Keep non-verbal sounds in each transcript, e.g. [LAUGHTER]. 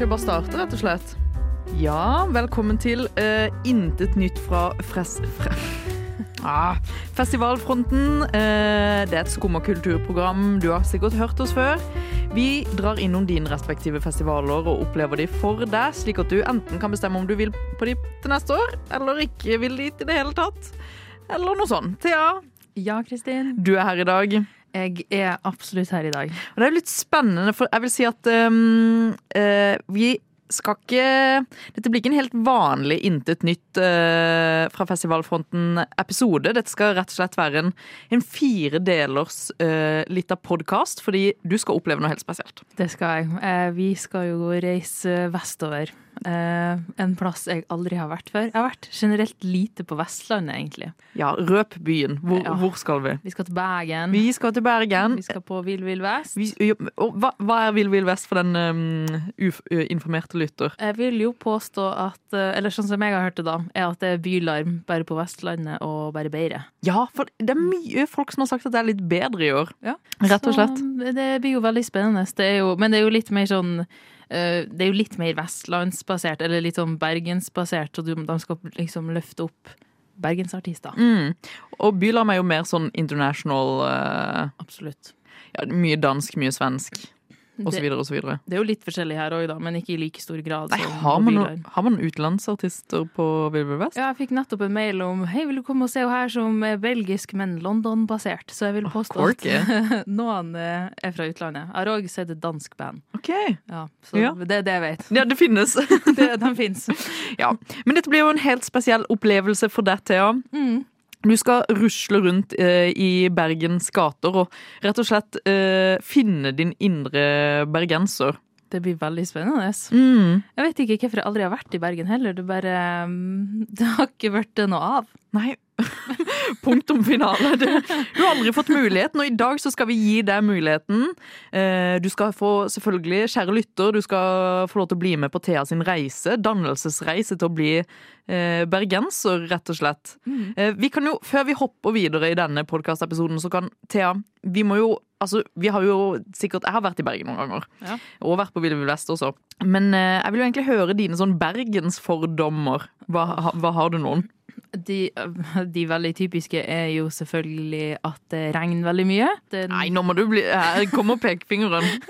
Skal vi bare starte, rett og slett? Ja, velkommen til uh, Intet nytt fra Fres... Fre [LAUGHS] ah, festivalfronten. Uh, det er et skum- og kulturprogram. Du har sikkert hørt oss før. Vi drar innom dine respektive festivaler og opplever de for deg, slik at du enten kan bestemme om du vil på de til neste år, eller ikke vil dit i det hele tatt. Eller noe sånt. Thea, Ja, Kristin. du er her i dag. Jeg er absolutt her i dag. Og det er jo litt spennende, for jeg vil si at um, uh, vi skal ikke Dette blir ikke en helt vanlig Intet nytt uh, fra festivalfronten-episode. Dette skal rett og slett være en, en fire delers uh, lita podkast, fordi du skal oppleve noe helt spesielt. Det skal jeg. Vi skal jo reise vestover. Eh, en plass jeg aldri har vært før. Jeg har vært generelt lite på Vestlandet, egentlig. Ja, røp byen. Hvor, Ja. hvor skal vi? Vi skal til Bergen. Vi skal til Bergen. Vi skal på Vill Vill Vest. Vi, og hva, hva er Vill Vill Vest for den um, uinformerte lytter? Jeg vil jo påstå at, eh, eller sånn som jeg har hørt det da, er at det er bylarm bare på Vestlandet og bare bedre. Ja, for det er mye folk som har sagt at det er litt bedre i år. Ja. Rett og slett. Så det blir jo veldig spennende. Det jo, men det er jo litt mer sånn det er jo litt mer vestlandsbasert, eller litt sånn bergensbasert, så de skal liksom løfte opp bergensartister. Mm. Og Bylarm er jo mer sånn international uh, Absolutt. ja, Mye dansk, mye svensk, osv. så osv. det er jo litt forskjellig her òg, da, men ikke i like stor grad. Nei, har man, Bylarm. no, har man utenlandsartister på Wilbur Vest? Ja, jeg fikk nettopp en mail om Hei, vil du komme og se henne her som er belgisk, men London-basert. Så jeg vil påstå oh, at [LAUGHS] noen eh, er fra utlandet. Jeg har òg sett et dansk band. Ok. Ja, så Ja. det er det jeg vet. Ja, det finnes. [LAUGHS] Det, de fins. [LAUGHS] ja. Men dette blir jo en helt spesiell opplevelse for deg, Thea. Mm. Du skal rusle rundt eh, i Bergens gater og rett og slett eh, finne din indre bergenser. Det blir veldig spennende. Mm. Jeg vet ikke hvorfor jeg aldri har vært i Bergen heller. Det bare mm, [LAUGHS] Det har ikke vært noe av. Nei. [LAUGHS] Punktum finale. Du, du har aldri fått muligheten, og i dag så skal vi gi deg muligheten. Eh, Du skal få, selvfølgelig, kjære lytter, du skal få lov til å bli med på Thea sin reise. Dannelsesreise til å bli eh, bergenser, rett og slett. Mm. Vi kan jo, Før vi hopper videre i denne podkastepisoden, så kan Thea Vi må jo Altså, vi har jo sikkert Jeg har vært i Bergen noen ganger. Ja. Og vært på Ville Vest også. Men eh, jeg vil jo egentlig høre dine sånn bergensfordommer. Hva, hva har du noen? De, [LAUGHS] de veldig typiske er jo selvfølgelig at det regner veldig mye. Det, Nei, nå må du bli Kom og pek fingeren! [LAUGHS]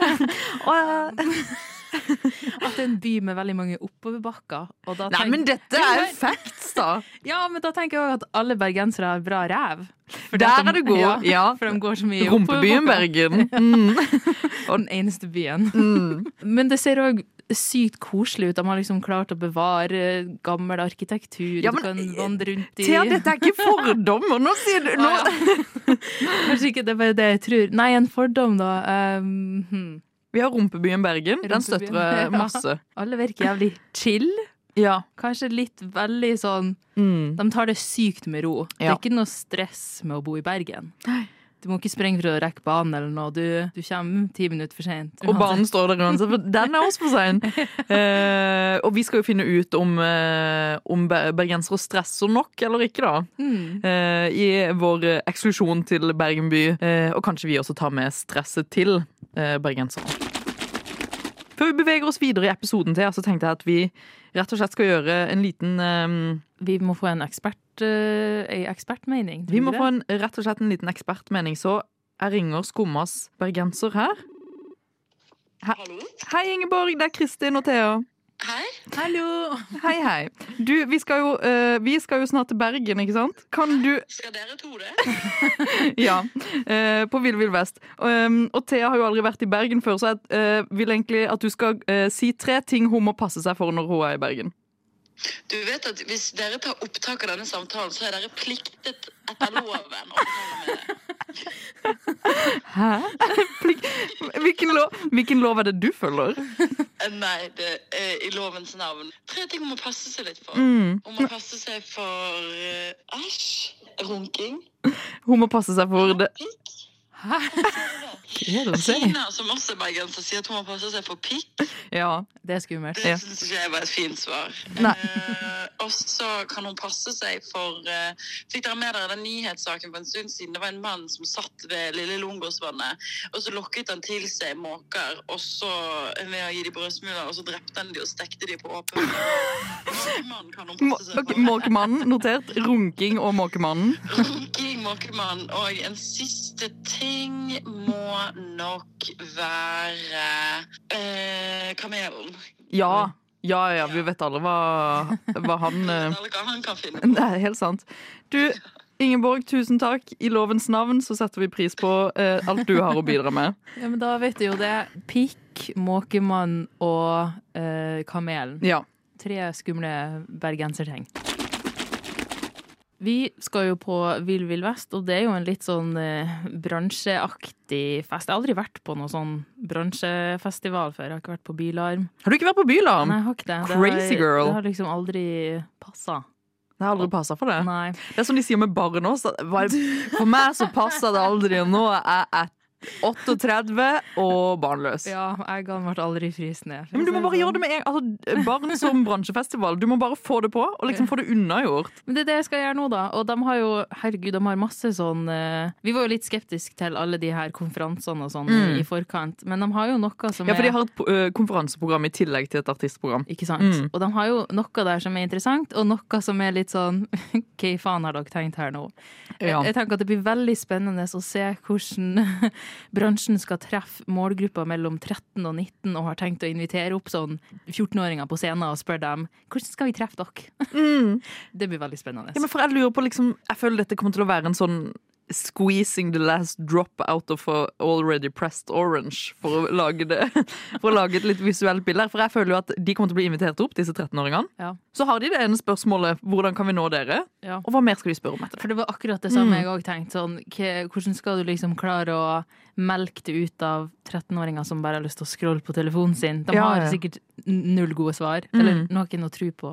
[LAUGHS] At det er en by med veldig mange oppoverbakker. og da Nei, men dette er jo facts, da. Ja, men da tenker jeg også at alle bergensere har bra ræv. For Der de- er du god. Ja. For de går så mye Rumpebyen. Bergen. Mm. Den eneste byen. Mm. Men det ser òg sykt koselig ut. De har liksom klart å bevare gammel arkitektur. Ja, du kan vandre rundt i Thea, dette er ikke fordommer. Nå sier du nå. Ah, ja. [LAUGHS] Kanskje ikke det er bare det jeg tror. Nei, en fordom, da. Um, hmm. Vi har Rumpebyen Bergen. Den støtter [LAUGHS] ja. masse. Alle virker jævlig chill. Ja. Kanskje litt veldig sånn Mm. De tar det sykt med ro. Det er ikke noe stress med å bo i Bergen. Du må ikke sprenge for å rekke banen eller noe. Du, du kommer ti minutter for sent. Og banen står der uansett, for den er også for sein. [LAUGHS] Eh, og vi skal jo finne ut om, eh, om bergensere stresser nok eller ikke, da. Mm. eh, I vår eksklusjon til Bergen by. Eh, og kanskje vi også tar med stresset til eh, bergensere. Før vi beveger oss videre i episoden til, så tenkte jeg at vi rett og slett skal gjøre en liten Vi må få en ekspert, uh, ei ekspertmening. Vi må det? få en, rett og slett en liten ekspertmening, så jeg ringer Skummas bergenser her. He Hallo? hei, Ingeborg. Det er Kristin og Thea. Hei? Hallo! Hei, hei. Du, vi skal jo, uh, vi skal jo snart til Bergen, ikke sant? Kan du Skal dere to det? [LAUGHS] Ja. Uh, på Vill Vill Vest. Um, og Thea har jo aldri vært i Bergen før, så jeg uh, vil egentlig at du skal eh, si tre ting hun må passe seg for når hun er i Bergen. Du vet at Hvis dere tar opptak av denne samtalen, så er dere pliktet etter loven. å. [LAUGHS] Hæ? Hvilken lov, hvilken lov er det du følger? Eh, Nei, det er i lovens navn. Tre ting hun må passe seg litt for. Mm. Hun må passe seg for eh, æsj. runking. Hun må passe seg for det. Pikk. Hæ? Hva er det hun sier? Tina, som også er bergenser, sier at hun må passe seg for pikk. Ja. Det er skummelt. Det syns ikke jeg var et fint svar. Nei. Uh, og så kan hun passe seg for uh, Fikk dere med dere den nyhetssaken for en stund siden? Det var en mann som satt ved Lille Lungåsvannet, og så lokket han til seg måker og så ved å gi dem brødsmuler, og så drepte han dem og stekte dem på åpen Måkemann kan hun passe seg for. Måkemannen, notert. Runking og Måkemannen. Runking, måkemannen Og en siste ting må nok være eh, kamelen. Ja. Ja, ja, vi vet alle hva, hva han [LAUGHS] eh, hva han kan finne på. Er helt sant. Du, Ingeborg, tusen takk. I lovens navn så setter vi pris på eh, alt du har å bidra med. [LAUGHS] Ja, men da vet du jo det. Pikk, måkemann og eh, kamelen. Ja. Tre skumle bergenserting. Vi skal jo på Vill Vill Vest, og det er jo en litt sånn eh, bransjeaktig fest. Jeg har aldri vært på noen sånn bransjefestival før. Jeg har ikke vært på Bylarm. Har du ikke vært på Bylarm? Nei, jeg har ikke det. Det Crazy har, girl. Det har liksom aldri passa. Det har aldri passa for det. Nei. Det er som de sier med barn også. For meg så passer det aldri. og Nå er jeg 38 og barnløs. Ja, jeg eggene vært aldri fryst ned. Men du må bare gjøre det med en altså, Barn som bransjefestival. Du må bare få det på, og liksom få det unnagjort. Men det er det jeg skal gjøre nå, da. Og de har jo, herregud, de har masse sånn uh, Vi var jo litt skeptiske til alle de her konferansene og sånn Mm. i forkant, men de har jo noe som er Ja, for de har et uh, konferanseprogram i tillegg til et artistprogram. Ikke sant? Mm. Og de har jo noe der som er interessant, og noe som er litt sånn [LAUGHS] Hva faen har dere tenkt her nå? Ja. Jeg, jeg tenker at det blir veldig spennende å se hvordan bransjen skal treffe målgruppa mellom 13 og 19 og har tenkt å invitere opp sånn 14-åringer på scenen og spørre dem hvordan skal vi treffe dere? Mm. [LAUGHS] Det blir veldig spennende. Ja, men for jeg lurer på liksom Jeg føler dette kommer til å være en sånn Squeezing the last drop out of a already pressed orange for å lage det [LAUGHS] For å lage et litt visuelt bilde. For jeg føler jo at de kommer til å bli invitert opp, disse 13-åringene. Ja. Så har de det ene spørsmålet hvordan kan vi nå dere? Ja. Og hva mer skal de spørre om etter det? For det var akkurat det samme Mm. jeg òg tenkte. Sånn, hvordan skal du liksom klare å melke det ut av 13-åringer som bare har lyst til å scrolle på telefonen sin? De har ja. sikkert null gode svar. Mm. Eller noen å tro på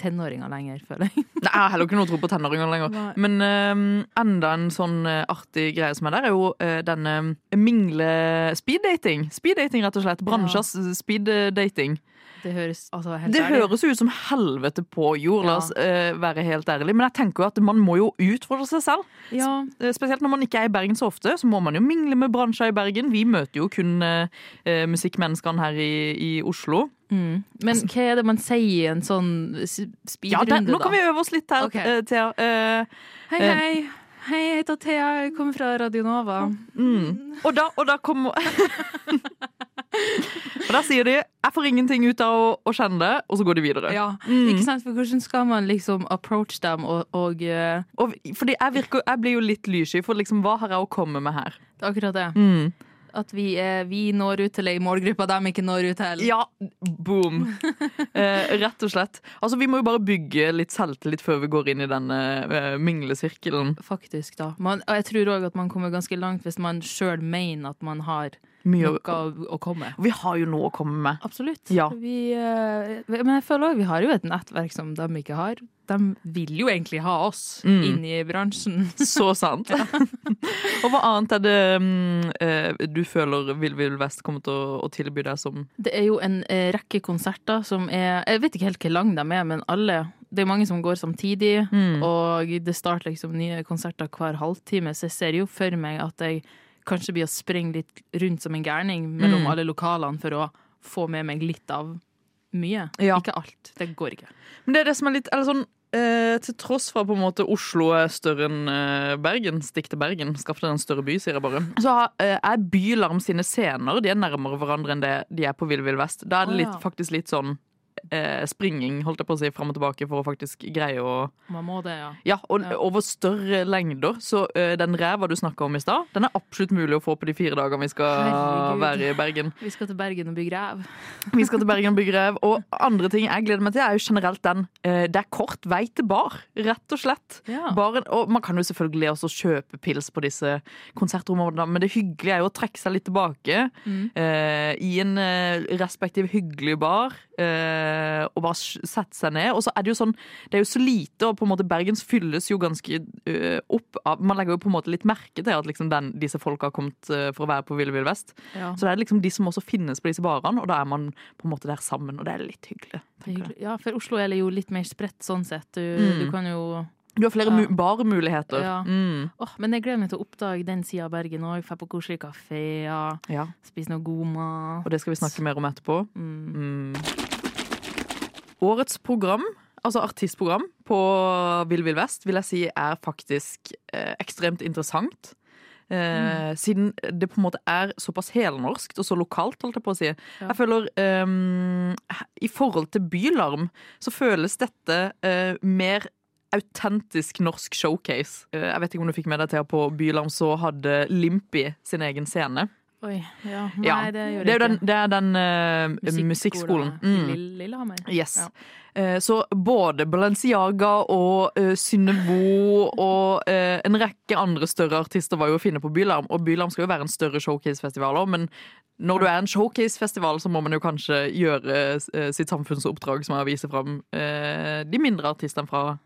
tenåringer lenger, føler jeg. Nei, jeg har heller ikke noe tro på tenåringer lenger. Nei. Men uh, enda en sånn øh, artig greie som er der, er jo uh, denne mingle-speeddating. Speeddating, rett og slett. Bransjas speeddating. Det høres altså Det høres ut som helvete på jord, la Ja. oss øh, være helt ærlig. Men jeg tenker jo at man må jo utfordre seg selv. Ja, Eh, Spesielt når man ikke er i Bergen så ofte, så må man jo mingle med bransjer i Bergen. Vi møter jo kun øh, musikkmenneskene her i, i Oslo. mm. Men hva er det man sier i en sånn s- Ja, speedrunde, nå da? kan vi øve oss litt her, okay. eh, Thea. Uh, Hei, eh, hei. Hei, jeg heter Thea, jeg kommer fra Radio Nova. Mm. Og da, og da kommer [LAUGHS] Og da sier de 'jeg får ingenting ut av å, å kjenne det', og så går de videre. Ja, Mm. ikke sant? For hvordan skal man liksom approach dem og, og uh... Og, fordi jeg, virker, jeg blir jo litt lyssky, for liksom, hva har jeg å komme med her? Det er akkurat det. Mm. At vi, eh, vi når ut til ei målgruppe de ikke når ut til. Ja, boom. [LAUGHS] Eh, rett og slett. Altså, Vi må jo bare bygge litt selvtillit før vi går inn i denne eh, minglesirkelen. Faktisk, da. Man, og jeg tror òg at man kommer ganske langt hvis man sjøl mener at man har Mye noe å, å, komme med. vi har jo noe å komme med. Absolutt. Ja. Vi, eh, men jeg føler også, vi har jo et nettverk som de ikke har. De vil jo egentlig ha oss Mm. inn i bransjen. [LAUGHS] Så sant. [LAUGHS] og hva annet er det mm, eh, du føler Vill Vill Vest kommer til å, å tilby deg som Det er jo en eh, rekke konserter som er Jeg vet ikke helt hvor lange de er, men alle Det er mange som går samtidig. Mm. Og det starter liksom nye konserter hver halvtime, så jeg ser jo for meg at jeg kanskje blir å springe litt rundt som en gærning mellom Mm. alle lokalene for å få med meg litt av mye. Ja. Ikke alt. Det går ikke. Men det er det som er litt eller sånn, eh, Til tross for på en måte Oslo er større enn eh, Bergen, stikk til Bergen, skaff deg en større by, sier jeg bare. Så eh, er Bylarm sine scener de er nærmere hverandre enn det de er på Vill Vill Vest. Da er det litt, faktisk litt sånn eh, springing, holdt jeg på å si, fram og tilbake for å faktisk greie å Man må det, ja. Ja, og Ja. over større lengder. Så eh, den ræva du snakka om i stad, den er absolutt mulig å få på de fire dagene vi skal Herregud. være i Bergen. Vi skal til Bergen og bygge ræv. Vi skal til Bergen og bygge rev. Og andre ting jeg gleder meg til, er jo generelt den. eh, Det er kort vei til bar, rett og slett. Ja. Baren, og man kan jo selvfølgelig også kjøpe pils på disse konsertrommene, men det hyggelige er jo å trekke seg litt tilbake Mm. eh, i en eh, respektiv hyggelig bar. Eh, å bare sette seg ned. Og så er det jo sånn, det er jo så lite, og på en måte Bergens fylles jo ganske eh, opp av Man legger jo på en måte litt merke til at liksom den, disse folka har kommet eh, for å være på Ville Ville Vest. Ja. Så det er liksom de som også finnes på disse barene, og da er man på en måte der sammen, og det er litt hyggelig. hyggelig. Ja, for Oslo er jo litt mer spredt sånn sett. Du, Mm. du kan jo Du har flere Ja. mu barmuligheter. Ja. Mm. Oh, Men jeg gleder meg til å oppdage den sida av Bergen òg. Dra på koselige kafeer, ja. spise noe god mat. Og det skal vi snakke mer om etterpå. Mm. Mm. Årets program, altså artistprogram på Vill Vill Vest, vil jeg si er faktisk eh, ekstremt interessant. Eh, Siden det på en måte er såpass helnorskt og så lokalt, holdt jeg på å si. Ja. Jeg føler ehm, I forhold til Bylarm så føles dette eh, mer autentisk norsk showcase. Eh, jeg vet ikke om du fikk med deg til at på Bylarm så hadde Limpi sin egen scene. Oi, ja. Nei, Ja, det gjør Det er jeg den, ikke. det er den eh, musikkskolen. i Mm. Lillehammer. Yes. Ja. Eh, Så både Balenciaga og uh, Synnevo og uh, en rekke andre større artister var jo å finne på Bylarm. Og Bylarm skal jo være en større showcase-festival òg, men når du er en showcase-festival, så må man jo kanskje gjøre eh, sitt samfunnsoppdrag, som er å vise fram eh, de mindre artistene fra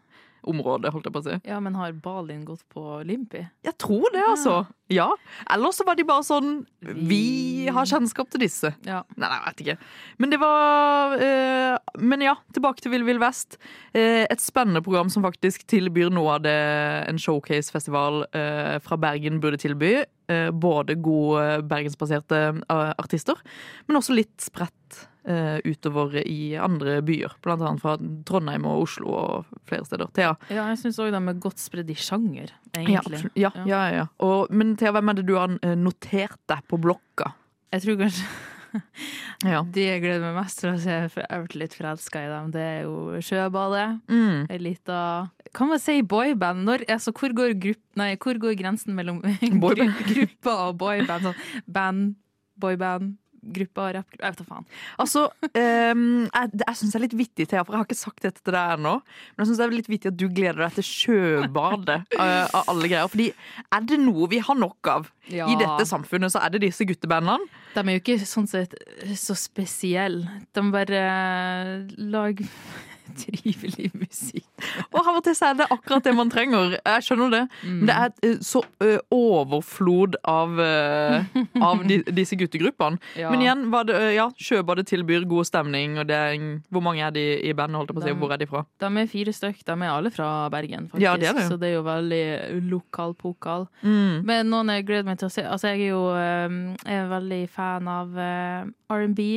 området, holdt jeg på å si. ja, men har Balin gått på Limpi? Jeg tror det, altså. Ja. Eller så var de bare sånn Vi har kjennskap til disse. Ja. Nei, nei, jeg vet ikke. Men det var eh, Men ja, tilbake til Vill Vill Vest. Eh, et spennende program som faktisk tilbyr noe av det en showcasefestival eh, fra Bergen burde tilby. Eh, både gode bergensbaserte eh, artister, men også litt spredt utover i andre byer. Blant annet fra Trondheim og Oslo og flere steder. Thea? Ja, jeg syns òg de er godt spredd i sjanger, Ja, egentlig. ja, ja, ja, ja. Og, men Thea, hvem er det du har eh, notert deg på blokka? Jeg tror kanskje [LAUGHS] Ja. de jeg gleder meg mest til å se, for jeg vært litt forelska i dem, det er jo Sjøbadet. Mm. Ei lita Kan man si boyband? Når, altså, hvor, går grupp, nei, hvor går grensen mellom Boyband. [LAUGHS] gru- og boyband? Sånn band, boyband, grupper, rapp Jeg vet da faen. Altså, um, jeg, det- jeg syns det er litt vittig, Thea, for jeg har ikke sagt dette til deg ennå. Men jeg synes det er litt vittig at du gleder deg til sjøbadet uh, av alle greier. Fordi er det noe vi har nok av Ja. i dette samfunnet, så er det disse guttebandene. De er jo ikke sånn sett så spesielle. De bare lager [LAUGHS] trivelig musikk. Og av og til så er det akkurat det man trenger. Jeg skjønner det. Men det er eh, så eh, overflod av, eh, av de, disse guttegruppene. [LAUGHS] Ja. Men igjen, var det, ja, Sjøbadet tilbyr god stemning. Og det hvor mange er de i bandet? holdt jeg på å si, Hvor er de fra? De er fire stykk. De er alle fra Bergen, faktisk. Ja, det er det. Så det er jo veldig lokal-pokal. Mm. Men noen jeg gleder meg til å se Altså, jeg er jo jeg er veldig fan av R&B,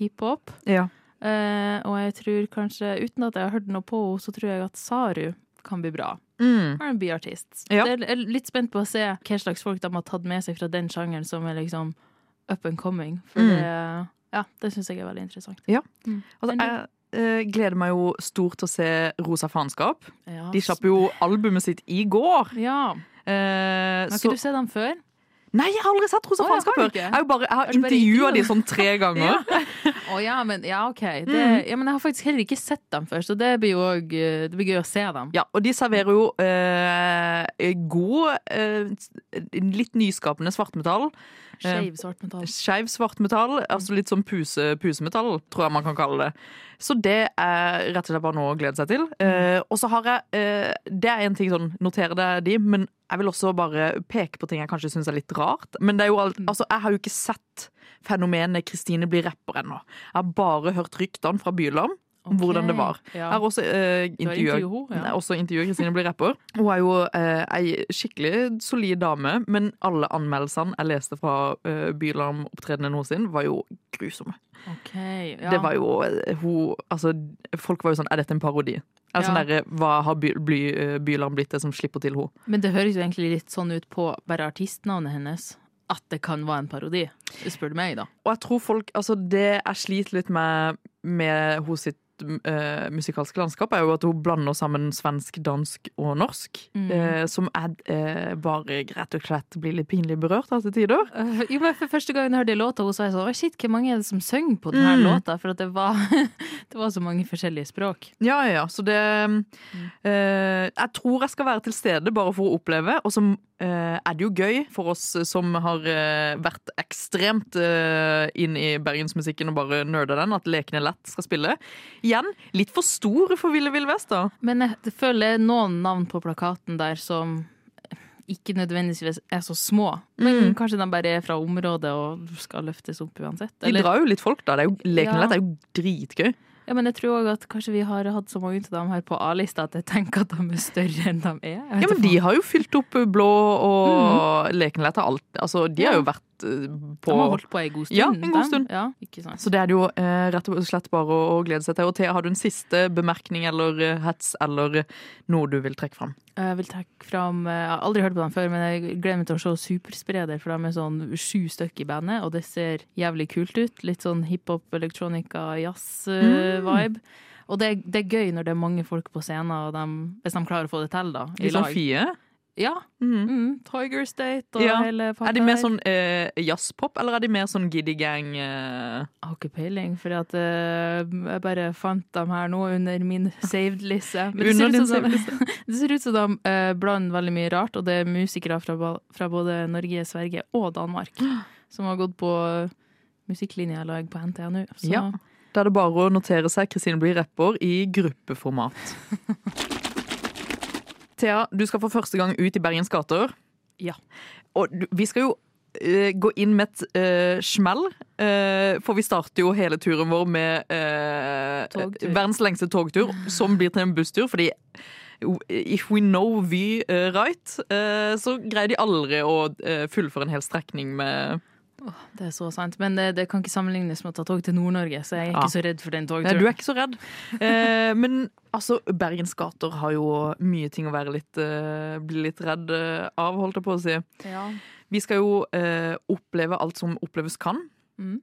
hiphop. Ja. Eh, og jeg tror kanskje, uten at jeg har hørt noe på henne, så tror jeg at Saru kan bli bra. Mm. R&B-artist. Ja. Jeg er litt spent på å se hva slags folk de har tatt med seg fra den sjangeren som er liksom up and coming. For Mm. det, ja, det syns jeg er veldig interessant. Altså, jeg uh, gleder meg jo stort til å se Rosa faenskap. Ja, De slapp jo albumet sitt i går. Ja. Uh, Har så ikke du sett dem før? Nei, jeg har aldri sett Rosa oh, faenskap før! Jeg har, bare, jeg har intervjua de sånn tre ganger. [LAUGHS] Å ja, men ja, OK. Det, Mm. ja, men jeg har faktisk heller ikke sett dem før, så det blir jo òg Det blir gøy å se dem. Ja, og de serverer jo eh, god, eh, litt nyskapende svartmetall. Skeiv svartmetall. Skeiv svartmetall, altså litt sånn puse, pusemetall, tror jeg man kan kalle det. Så det er rett og slett bare noe å glede seg til. Eh, og så har jeg eh, Det er en ting sånn, noter det de, men jeg vil også bare peke på ting jeg kanskje syns er litt rart. Men det er jo alt, altså, jeg har jo ikke sett fenomenet Kristine blir rapper ennå. Jeg har bare hørt ryktene fra Bylarm om hvordan det var. Ja. Jeg har også eh, intervjua ja. Også Kristine blir rapper. Hun er jo eh, ei skikkelig solid dame, men alle anmeldelsene jeg leste fra eh, Bylarm-opptredenen hennes, var jo grusomme. Okay, ja. Det var jo eh, hun Altså, folk var jo sånn Er dette en parodi? Sånn Ja. der, Hva har by, bly, eh, Bylarm blitt det som slipper til henne? Men det høres jo egentlig litt sånn ut på bare artistnavnet hennes. At det kan være en parodi. Spør du meg, da. Og jeg tror folk Altså, det jeg sliter litt med med hos sitt eh, musikalske landskap, er jo at hun blander sammen svensk, dansk og norsk. Mm. Uh, som er eh, bare rett og slett blir litt pinlig berørt av til tider. Uh, jo, men for første gang jeg hørte låta, hun sa jeg sånn Å, shit, hvor mange er det som synger på denne Mm. låta? For at det var, [LAUGHS] det var så mange forskjellige språk. Ja, ja, ja. Så det eh, Jeg tror jeg skal være til stede bare for å oppleve. Og så er det jo gøy for oss som har vært ekstremt inn i bergensmusikken og bare nerda den, at Lekene lett skal spille. Igjen, litt for stor for Ville Ville Vest, da. Men jeg føler er noen navn på plakaten der som ikke nødvendigvis er så små. Men Mm. kanskje de bare er fra området og skal løftes opp uansett. De drar jo litt folk, da. Det er jo, Ja. er jo dritgøy. ja, men jeg tror òg at kanskje vi har hatt så mange av dem her på A-lista at jeg tenker at de er større enn de er. Ja, men de har jo fylt opp blå og mm. Lekenlett alt Altså, de har jo vært eh, på de har holdt på en god stund. Ja, en god stund. Ja. Så det er det jo eh, rett og slett bare å, glede seg til. Og Thea, har du en siste bemerkning eller eh, hets eller noe du vil trekke fram? Jeg vil trekke fram Jeg har aldri hørt på dem før, men jeg gleder meg til å se Superspreder, for de er sånn sju stykker i bandet, og det ser jævlig kult ut. Litt sånn hiphop, elektronika, jazz-vibe. Og det det er gøy når det er mange folk på scenen, og de, hvis de klarer å få det til, da. I Litt sånn fie? Ja. Mm. Mm, Tiger State og Ja. hele pakka Er de mer sånn eh, jazzpop, eller er de mer sånn Giddy Gang? Eh? Har ikke peiling, for eh, jeg bare fant dem her nå under min saved-liste. Det [LAUGHS] Det ser ut som de eh, blander veldig mye rart, og det er musikere fra, fra både Norge, Sverige og Danmark [GASPS] som har gått på eh, musikklinja lag på NTNU. Så Ja. Da er det bare å notere seg Kristine blir rapper i gruppeformat. [LAUGHS] Thea, du skal for første gang ut i Bergens gater. Ja. Og vi skal jo uh, gå inn med et uh, smell, uh, for vi starter jo hele turen vår med verdens lengste togtur, som blir til en busstur, fordi If we know we right, så greier de aldri å fullføre en hel strekning med Det er så sant. Men det, det kan ikke sammenlignes med å ta tog til Nord-Norge, så jeg er Ja. ikke så redd for den Nei, du er ikke så redd. Eh, men altså, Bergens gater har jo mye ting å være litt, eh, bli litt redd eh, av, holdt jeg på å si. Ja. Vi skal jo eh, oppleve alt som oppleves kan. Mm.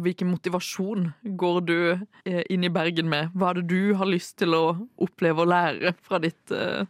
Hvilken motivasjon går du eh, inn i Bergen med? Hva er det du har lyst til å oppleve og lære fra ditt eh,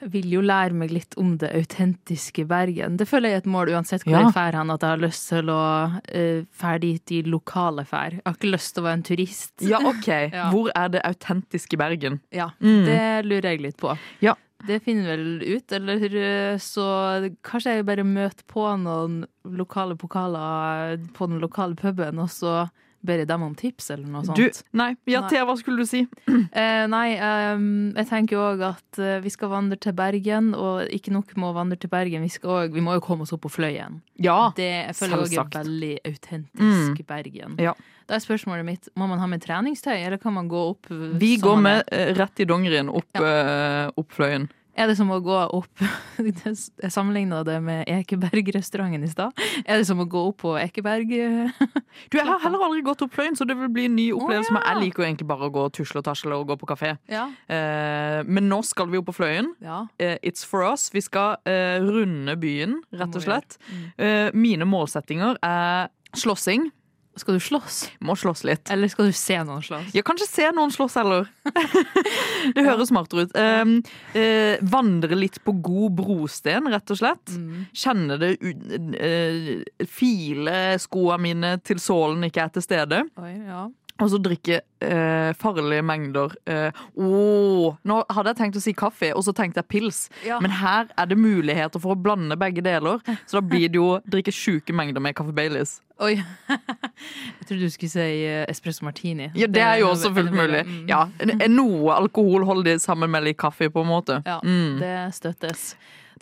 vil jo lære meg litt om det autentiske Bergen. Det føler jeg er et mål uansett hvor Ja. jeg drar hen, at jeg har lyst til å uh, fære dit de lokale fær. Jeg har ikke lyst til å være en turist. Ja, OK. [LAUGHS] Ja. Hvor er det autentiske Bergen? Ja, Mm. det lurer jeg litt på. Ja. Det finner vel ut, eller eh, så kanskje jeg bare møter på noen lokale pokaler på den lokale puben, og så ber jeg dem om tips, eller noe sånt. Du, nei, ja, Thea, hva skulle du si? [CLEARS THROAT] Eh, nei, um, jeg tenker jo òg at eh, vi skal vandre til Bergen, og ikke nok med å vandre til Bergen, vi, skal også, vi må jo komme oss opp på Fløyen. Ja. Det jeg føler jeg er veldig autentisk Mm. Bergen. Ja. Da er spørsmålet mitt, må man ha med treningstøy, eller kan man gå opp eh, Vi går med rett i dongerien opp, eh, opp Fløyen. Er det som å gå opp [LAUGHS] Jeg sammenligna det med Ekeberg-restauranten i stad. Er det som å gå opp på Ekeberg? Du, Jeg har heller aldri gått opp Fløyen, så det vil bli en ny opplevelse. ja. Men jeg liker jo egentlig bare å gå tusle og tasle og gå på kafé. Ja. Eh, men nå skal vi opp på Fløyen. ja. Eh, it's for us. Vi skal eh, runde byen, rett og slett. slett. Eh, mine målsettinger er slåssing. Skal du slåss? Må slåss litt. Eller skal du se noen slåss? Ja, kanskje se noen slåss heller. [LAUGHS] det høres smartere ut. Um, uh, vandre litt på god brosten, rett og slett. Mm. Kjenne det u- eh, File skoene mine til sålen ikke er til stede. Oi, ja. Og så drikke eh, farlige mengder eh, oh, Nå hadde jeg tenkt å si kaffe, og så tenkte jeg pils. Ja. Men her er det muligheter for å blande begge deler. Så da blir det jo [LAUGHS] drikke sjuke mengder med kaffe Baileys. Oi. [LAUGHS] Jeg trodde du skulle si eh, espresso martini. Ja, det er jo også fullt mulig. Mm. Ja, Noe alkohol holder de sammen med litt kaffe, på en måte. Ja, Mm. det støttes.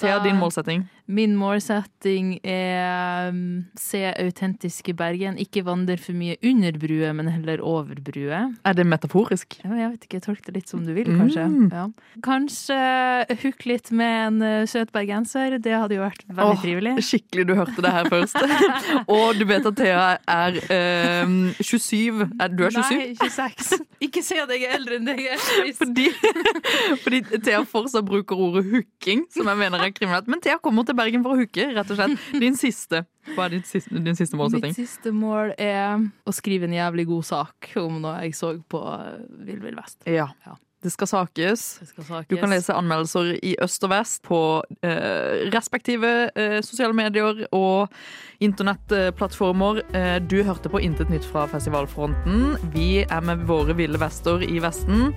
Thea, din målsetting? Min målsetting er se se autentiske Bergen. Ikke vandre for mye under brue, men heller over brue. Er det metaforisk? Jeg vet ikke, tolk det litt som du vil, kanskje. Mm. Ja. Kanskje hooke litt med en uh, søt bergenser. Det hadde jo vært veldig oh, trivelig. Skikkelig, du hørte det her først. [LAUGHS] og du vet at Thea er eh, 27. Er, du er 27? Nei, 26. Ikke si at jeg er eldre enn deg. Fordi, [LAUGHS] fordi Thea fortsatt bruker ordet hooking, som jeg mener er kriminelt. Men Thea kommer til til Bergen for å hooke, rett og slett. Din siste. Hva er din siste, din siste målsetting? Mitt siste mål er å skrive en jævlig god sak om noe jeg så på Vill Vill Vest. Ja. Ja. Det skal sakes. Det skal sakes. Du kan lese anmeldelser i øst og vest på eh, respektive eh, sosiale medier og internettplattformer. Eh, du hørte på Intet nytt fra festivalfronten. Vi er med våre ville vester i Vesten.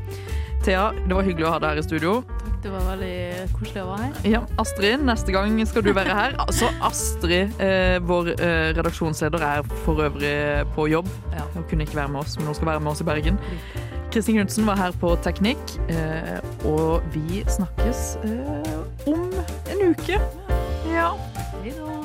Thea, det var hyggelig å ha deg her i studio. Takk, det var veldig koselig å være her. Ja, Astrid, neste gang skal du være her. Altså, Astrid, eh, vår eh, redaksjonsleder, er for øvrig på jobb. Ja. Hun kunne ikke være med oss, men hun skal være med oss i Bergen. Kristin Knutsen var her på teknikk, eh, og vi snakkes eh, om en uke. Ja. Hei da.